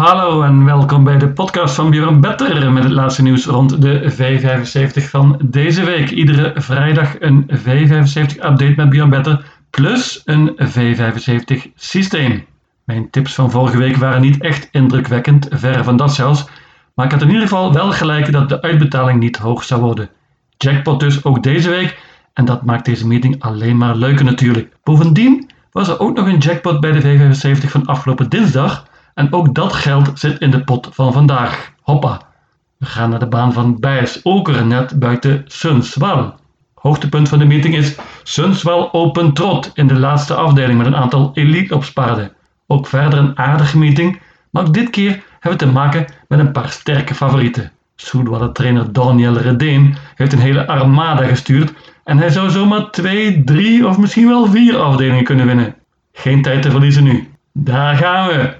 Hallo en welkom bij de podcast van Björn Better met het laatste nieuws rond de V75 van deze week. Iedere vrijdag een V75 update met Björn Better plus een V75 systeem. Mijn tips van vorige week waren niet echt indrukwekkend, verre van dat zelfs, maar ik had in ieder geval wel gelijk dat de uitbetaling niet hoog zou worden. Jackpot dus ook deze week en dat maakt deze meeting alleen maar leuker natuurlijk. Bovendien was er ook nog een jackpot bij de V75 van afgelopen dinsdag en ook dat geld zit in de pot van vandaag. Hoppa. We gaan naar de baan van Bijs Oker, net buiten Sunswal. Hoogtepunt van de meeting is Sunswal Open Trot in de laatste afdeling met een aantal elite opspaarden. Ook verder een aardige meeting, maar ook dit keer hebben we te maken met een paar sterke favorieten. Soudwalle trainer Daniel Redeen heeft een hele armada gestuurd en hij zou zomaar twee, drie of misschien wel vier afdelingen kunnen winnen. Geen tijd te verliezen nu. Daar gaan we!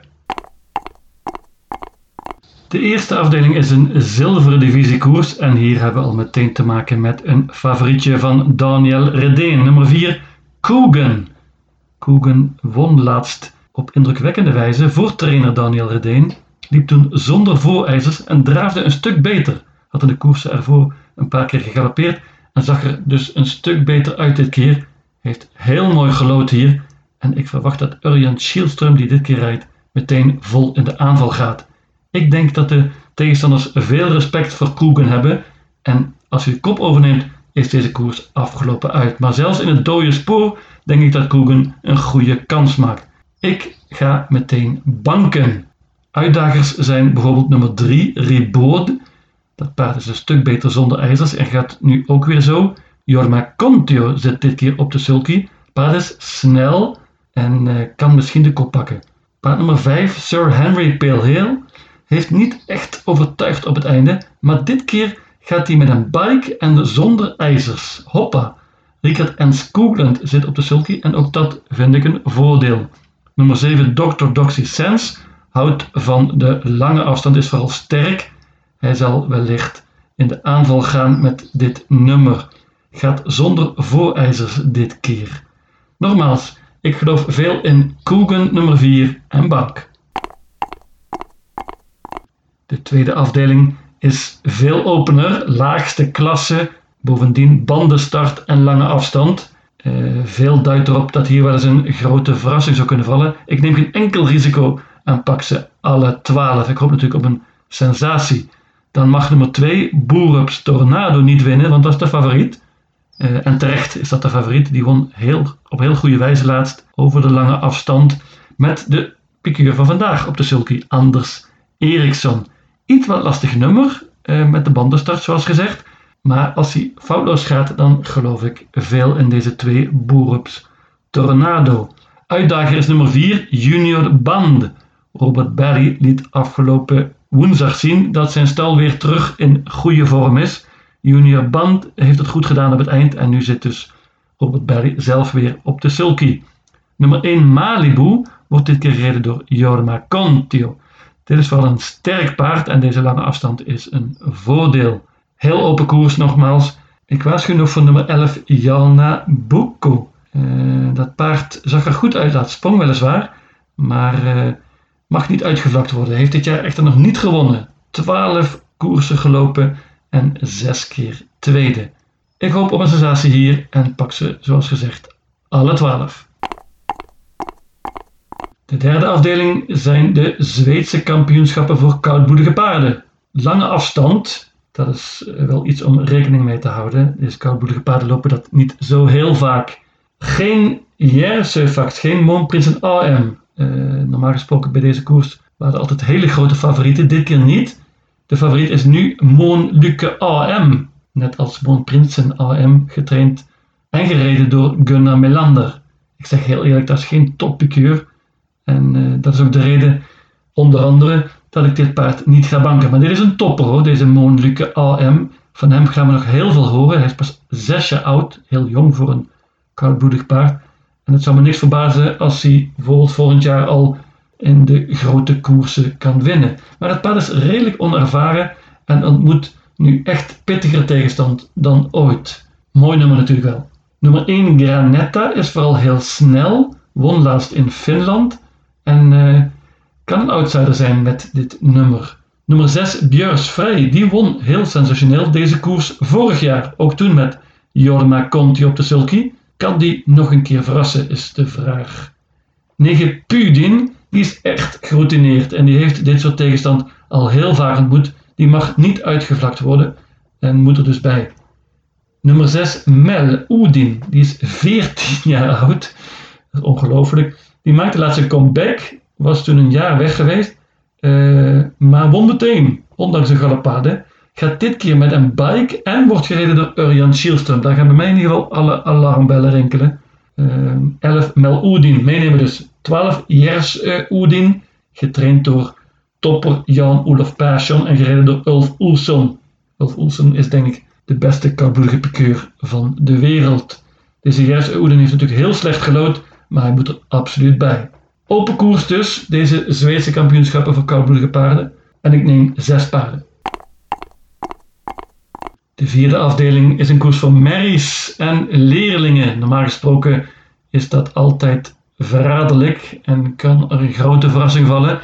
De eerste afdeling is een zilveren divisiekoers en hier hebben we al meteen te maken met een favorietje van Daniel Redeen, nummer 4, Coogan. Coogan won laatst op indrukwekkende wijze voor trainer Daniel Redeen, liep toen zonder voorijzers en draafde een stuk beter. Had in de koersen ervoor een paar keer gegalopeerd en zag er dus een stuk beter uit dit keer. Heeft heel mooi gelood hier en ik verwacht dat Urjan Schielström die dit keer rijdt meteen vol in de aanval gaat. Ik denk dat de tegenstanders veel respect voor Koegen hebben en als hij de kop overneemt is deze koers afgelopen uit. Maar zelfs in het dode spoor denk ik dat Koegen een goede kans maakt. Ik ga meteen banken. Uitdagers zijn bijvoorbeeld nummer 3, Ribaud. Dat paard is een stuk beter zonder ijzers en gaat nu ook weer zo. Jorma Contio zit dit keer op de sulky. Paard is snel en uh, kan misschien de kop pakken. Paard nummer 5, Sir Henry Pale heeft niet echt overtuigd op het einde, maar dit keer gaat hij met een bike en zonder ijzers. Hoppa! Richard en Skoogland zit op de sulky en ook dat vind ik een voordeel. Nummer 7, Dr. Doxy Sense, houdt van de lange afstand, is vooral sterk. Hij zal wellicht in de aanval gaan met dit nummer. Gaat zonder voorijzers dit keer. Nogmaals, ik geloof veel in Coogan nummer 4 en Bank. De tweede afdeling is veel opener, laagste klasse, bovendien bandenstart en lange afstand. Uh, veel duidt erop dat hier wel eens een grote verrassing zou kunnen vallen. Ik neem geen enkel risico en pak ze alle 12. Ik hoop natuurlijk op een sensatie. Dan mag nummer 2 Boerups Tornado niet winnen, want dat is de favoriet. Uh, en terecht is dat de favoriet. Die won heel, op heel goede wijze laatst over de lange afstand met de piqueur van vandaag op de sulky, Anders Eriksson. Iets wat lastig nummer uh, met de bandenstart, zoals gezegd. Maar als hij foutloos gaat, dan geloof ik veel in deze twee Boerups Tornado. Uitdager is nummer 4, Junior Band. Robert Barry liet afgelopen woensdag zien dat zijn stal weer terug in goede vorm is. Junior Band heeft het goed gedaan op het eind en nu zit dus Robert Barry zelf weer op de sulky. Nummer 1 Malibu wordt dit keer gereden door Jorma Contio. Dit is wel een sterk paard en deze lange afstand is een voordeel. Heel open koers nogmaals. Ik waarschuw nog voor nummer 11 Jalna Buko. Uh, dat paard zag er goed uit, dat sprong weliswaar, maar uh, mag niet uitgevlakt worden. Heeft dit jaar echter nog niet gewonnen. 12 koersen gelopen en 6 keer tweede. Ik hoop op een sensatie hier en pak ze, zoals gezegd, alle 12. De derde afdeling zijn de Zweedse kampioenschappen voor koudbloedige paarden. Lange afstand, dat is eh, wel iets om rekening mee te houden. Deze koudbloedige paarden lopen dat niet zo heel vaak. Geen Jersefax, geen Moonprins AM. Uh, normaal gesproken bij deze koers waren er altijd hele grote favorieten, dit keer niet. De favoriet is nu Moon Luke AM, net als Moonprinsen AM, getraind en gereden door Gunnar Melander. Ik zeg heel eerlijk, dat is geen toppikeur. En uh, dat is ook de reden, onder andere, dat ik dit paard niet ga banken. Maar dit is een topper hoor, deze Moonluke AM. Van hem gaan we nog heel veel horen. Hij is pas zes jaar oud, heel jong voor een koudbloedig paard. En het zou me niks verbazen als hij bijvoorbeeld volgend jaar al in de grote koersen kan winnen. Maar het paard is redelijk onervaren en ontmoet nu echt pittiger tegenstand dan ooit. Mooi nummer natuurlijk wel. Nummer 1 Granetta is vooral heel snel, won laatst in Finland en uh, kan een outsider zijn met dit nummer. Nummer 6, Bjeurs Vrij, die won heel sensationeel deze koers vorig jaar. Ook toen met Jorma Conti op de sulky. Kan die nog een keer verrassen, is de vraag. 9, Pudin, die is echt geroutineerd en die heeft dit soort tegenstand al heel vaak ontmoet. Die mag niet uitgevlakt worden en moet er dus bij. Nummer 6, Mel Oedin, die is 14 jaar oud. Dat is ongelooflijk. Die maakte laatst een comeback, was toen een jaar weg geweest, uh, maar won meteen, ondanks een galopade. Gaat dit keer met een bike en wordt gereden door Urjan Schielström. Daar gaan bij mij in ieder geval alle alarmbellen rinkelen. Uh, 11 Mel Oedin, meenemen dus 12 Jers uh, Oedin, getraind door topper Jan-Olof Persson en gereden door Ulf Oelson. Ulf Oelson is denk ik de beste koudbloedige van de wereld. Deze Jers Oeden heeft natuurlijk heel slecht gelood, maar hij moet er absoluut bij. Open koers dus, deze Zweedse kampioenschappen voor koudbloedige paarden. En ik neem zes paarden. De vierde afdeling is een koers voor merries en leerlingen. Normaal gesproken is dat altijd verraderlijk en kan er een grote verrassing vallen.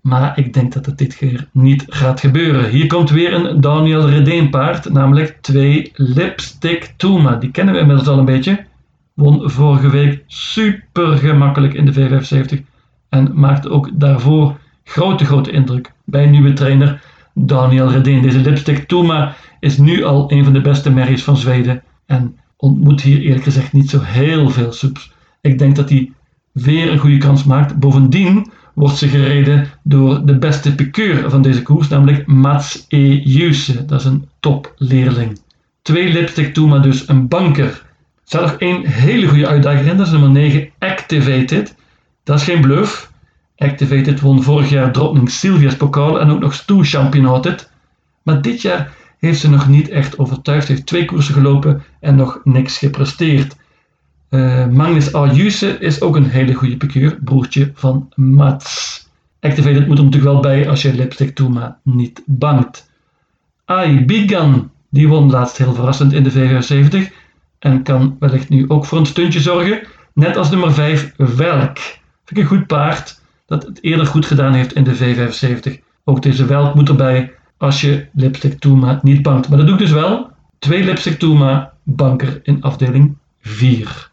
Maar ik denk dat het dit keer niet gaat gebeuren. Hier komt weer een Daniel Redeen paard, namelijk 2 Lipstick Tuma. Die kennen we inmiddels al een beetje. Won vorige week super gemakkelijk in de V75 en maakte ook daarvoor grote, grote indruk bij nieuwe trainer Daniel Redeen. Deze Lipstick Tuma is nu al een van de beste merries van Zweden en ontmoet hier eerlijk gezegd niet zo heel veel subs. Ik denk dat hij weer een goede kans maakt. Bovendien wordt ze gereden door de beste piqueur van deze koers, namelijk Mats E. Juse. Dat is een topleerling. Twee lipstick maar dus een banker. Staat nog één hele goede uitdager in, dat is nummer 9, Activated. Dat is geen bluff. Activated won vorig jaar Drottning Sylvia's pokaal en ook nog Stoe Championated. Maar dit jaar heeft ze nog niet echt overtuigd. Heeft twee koersen gelopen en nog niks gepresteerd. Uh, Magnus Ayuse is ook een hele goede piqueur, broertje van Mats. Activated moet er natuurlijk wel bij als je lipstick toe, maar niet bangt. Ai Bigan, die won laatst heel verrassend in de V75 en kan wellicht nu ook voor een stuntje zorgen. Net als nummer 5 Welk. Vind ik een goed paard dat het eerder goed gedaan heeft in de V75. Ook deze Welk moet erbij als je lipstick Toema niet bangt. Maar dat doe ik dus wel. Twee lipstick Toema banker in afdeling 4.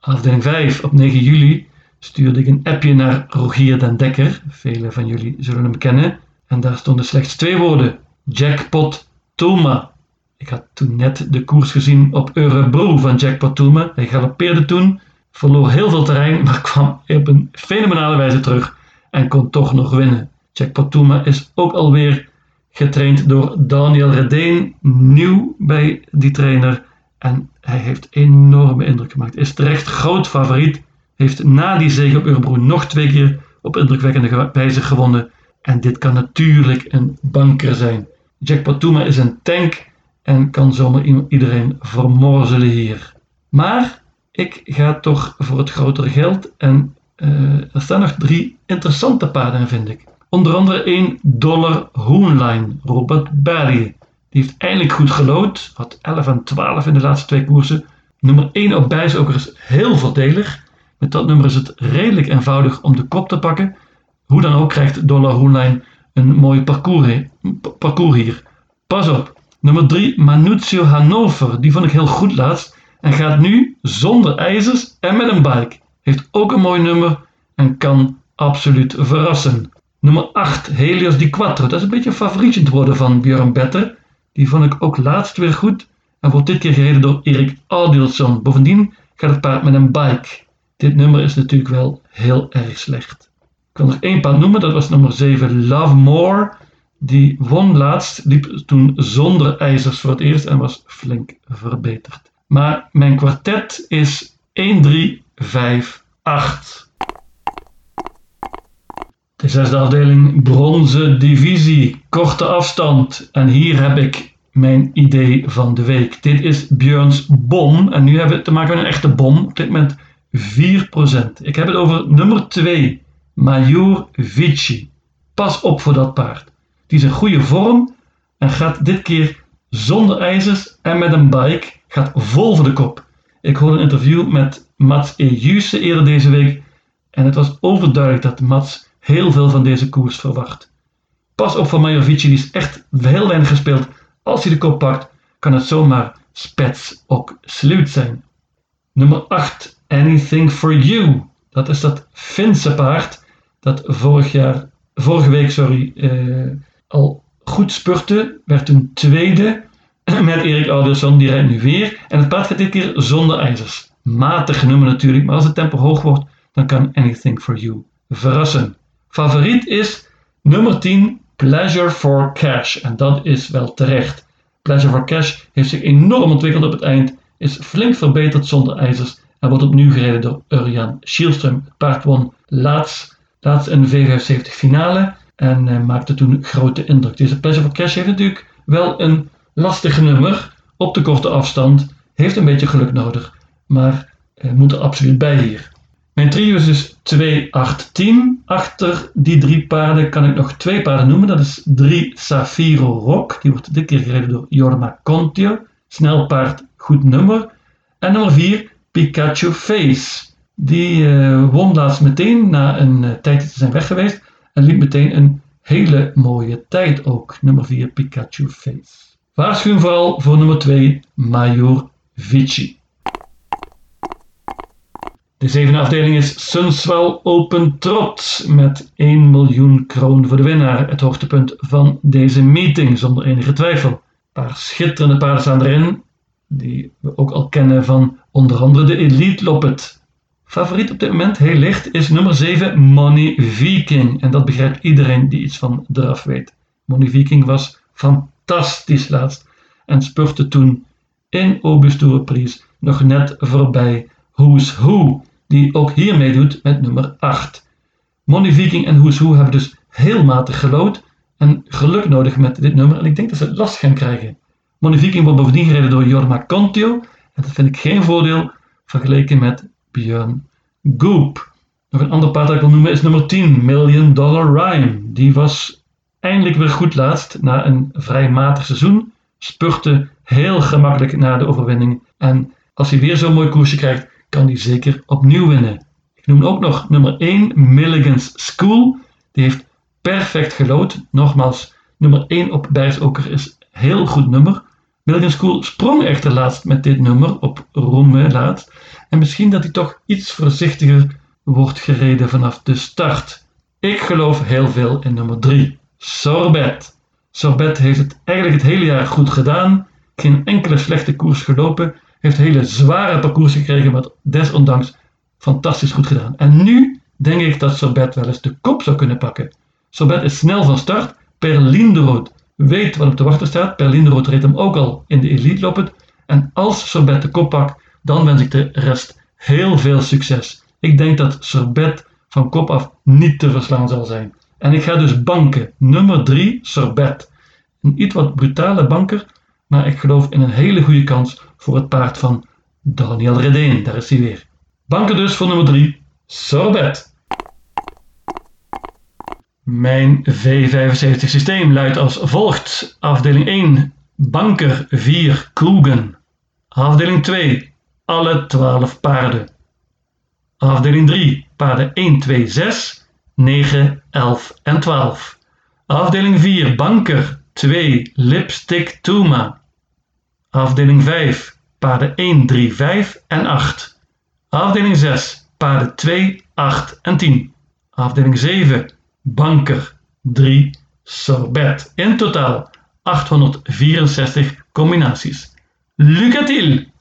Afdeling 5 op 9 juli stuurde ik een appje naar Rogier den Dekker. Velen van jullie zullen hem kennen. En daar stonden slechts twee woorden. Jackpot Toma. Ik had toen net de koers gezien op Eurebro van Jackpot Toma. Hij galoppeerde toen, verloor heel veel terrein, maar kwam op een fenomenale wijze terug en kon toch nog winnen. Jackpot Toma is ook alweer getraind door Daniel Redeen, nieuw bij die trainer. En hij heeft enorme indruk gemaakt. Is terecht groot favoriet. Heeft na die zege op Eurebro nog twee keer op indrukwekkende wijze gewonnen. En dit kan natuurlijk een banker zijn. Jack Patuma is een tank en kan zomaar iedereen vermorzelen hier. Maar ik ga toch voor het grotere geld. En uh, er staan nog drie interessante paarden, vind ik. Onder andere 1 dollar Hoonline, Robert Barry. Die heeft eindelijk goed gelood. Had 11 en 12 in de laatste twee koersen. Nummer 1 op bijzoker is heel voordelig. Met dat nummer is het redelijk eenvoudig om de kop te pakken. Hoe dan ook krijgt Dollar Hoenlijn een mooi parcours, parcours hier. Pas op. Nummer 3, Manuzio Hannover. Die vond ik heel goed laatst. En gaat nu zonder ijzers en met een bike. Heeft ook een mooi nummer en kan absoluut verrassen. Nummer 8, Helios Di Quattro. Dat is een beetje een favorietje te worden van Björn Better. Die vond ik ook laatst weer goed en wordt dit keer gereden door Erik Adilson. Bovendien gaat het paard met een bike. Dit nummer is natuurlijk wel heel erg slecht. Ik wil nog één paard noemen, dat was nummer 7 Love More. Die won laatst, liep toen zonder ijzers voor het eerst en was flink verbeterd. Maar mijn kwartet is 1, 3, 5, 8. De zesde afdeling, bronzen divisie, korte afstand. En hier heb ik mijn idee van de week. Dit is Björns bom. En nu hebben we te maken met een echte bom. Op dit moment 4%. Ik heb het over nummer 2, Major Vici. Pas op voor dat paard. Die is in goede vorm en gaat dit keer zonder ijzers en met een bike. Gaat vol voor de kop. Ik hoorde een interview met Mats E. Juse eerder deze week. En het was overduidelijk dat Mats heel veel van deze koers verwacht. Pas op van Majovici, die is echt heel weinig gespeeld. Als hij de kop pakt, kan het zomaar spets ook sluit zijn. Nummer 8, Anything for You. Dat is dat Finse paard dat vorig jaar, vorige week sorry, uh, al goed spurte. Werd toen tweede met Erik Aldersson, die rijdt nu weer. En het paard gaat dit keer zonder ijzers. Matig nummer natuurlijk, maar als het tempo hoog wordt, dan kan Anything for You verrassen. Favoriet is nummer 10, Pleasure for Cash. En dat is wel terecht. Pleasure for Cash heeft zich enorm ontwikkeld op het eind, is flink verbeterd zonder ijzers en wordt opnieuw gereden door Urjan Schielström. Het paard won laatst, laatst een V75 finale en uh, maakte toen grote indruk. Deze Pleasure for Cash heeft natuurlijk wel een lastig nummer op de korte afstand, heeft een beetje geluk nodig, maar uh, moet er absoluut bij hier. Mijn trio is dus 2, 8, 10. Achter die drie paarden kan ik nog twee paarden noemen. Dat is 3 Safiro Rock. Die wordt dit keer gereden door Jorma Contio. Snel paard, goed nummer. En nummer 4 Pikachu Face. Die uh, won laatst meteen na een uh, tijdje te zijn weg geweest. En liep meteen een hele mooie tijd ook. Nummer 4 Pikachu Face. Waarschuwing vooral voor nummer 2 Major Vici. De zevende afdeling is Sunswell Open Trot met 1 miljoen kroon voor de winnaar. Het hoogtepunt van deze meeting, zonder enige twijfel. Een paar schitterende paarden staan erin, die we ook al kennen van onder andere de Elite Loppet. Favoriet op dit moment, heel licht, is nummer 7 Money Viking. En dat begrijpt iedereen die iets van draf weet. Money Viking was fantastisch laatst en spurte toen in Augusto Pries nog net voorbij Who's Who die ook hier meedoet met nummer 8. Money Viking en Who's Who hebben dus heel matig gelood en geluk nodig met dit nummer en ik denk dat ze last gaan krijgen. Money Viking wordt bovendien gereden door Jorma Contio en dat vind ik geen voordeel vergeleken met Björn Goop. Nog een ander paard dat ik wil noemen is nummer 10, Million Dollar Rhyme. Die was eindelijk weer goed laatst na een vrij matig seizoen. Spurte heel gemakkelijk na de overwinning. En als hij weer zo'n mooi koersje krijgt, kan die zeker opnieuw winnen. Ik noem ook nog nummer 1, Milligan's School. Die heeft perfect gelood. Nogmaals, nummer 1 op Bergsoker is heel goed nummer. Milligan's School sprong echter laatst met dit nummer op Rome laatst. En misschien dat hij toch iets voorzichtiger wordt gereden vanaf de start. Ik geloof heel veel in nummer 3, Sorbet. Sorbet heeft het eigenlijk het hele jaar goed gedaan. Geen enkele slechte koers gelopen heeft hele zware parcours gekregen, maar desondanks fantastisch goed gedaan. En nu denk ik dat Sorbet wel eens de kop zou kunnen pakken. Sorbet is snel van start. Per Linderood weet wat op de wachten staat. Per Linderood reed hem ook al in de Elite lopen. En als Sorbet de kop pakt, dan wens ik de rest heel veel succes. Ik denk dat Sorbet van kop af niet te verslaan zal zijn. En ik ga dus banken. Nummer 3, Sorbet. Een iets wat brutale banker, maar ik geloof in een hele goede kans voor het paard van Daniel Redeen. Daar is hij weer. Banken dus voor nummer 3, Sorbet. Mijn V75 systeem luidt als volgt. Afdeling 1, banker 4, Koegen. Afdeling 2, alle 12 paarden. Afdeling 3, paarden 1, 2, 6, 9, 11 en 12. Afdeling 4, banker 2, Lipstick Tuma. Afdeling 5, paarden 1, 3, 5 en 8. Afdeling 6, paarden 2, 8 en 10. Afdeling 7, banker 3, sorbet. In totaal 864 combinaties. Lucatil!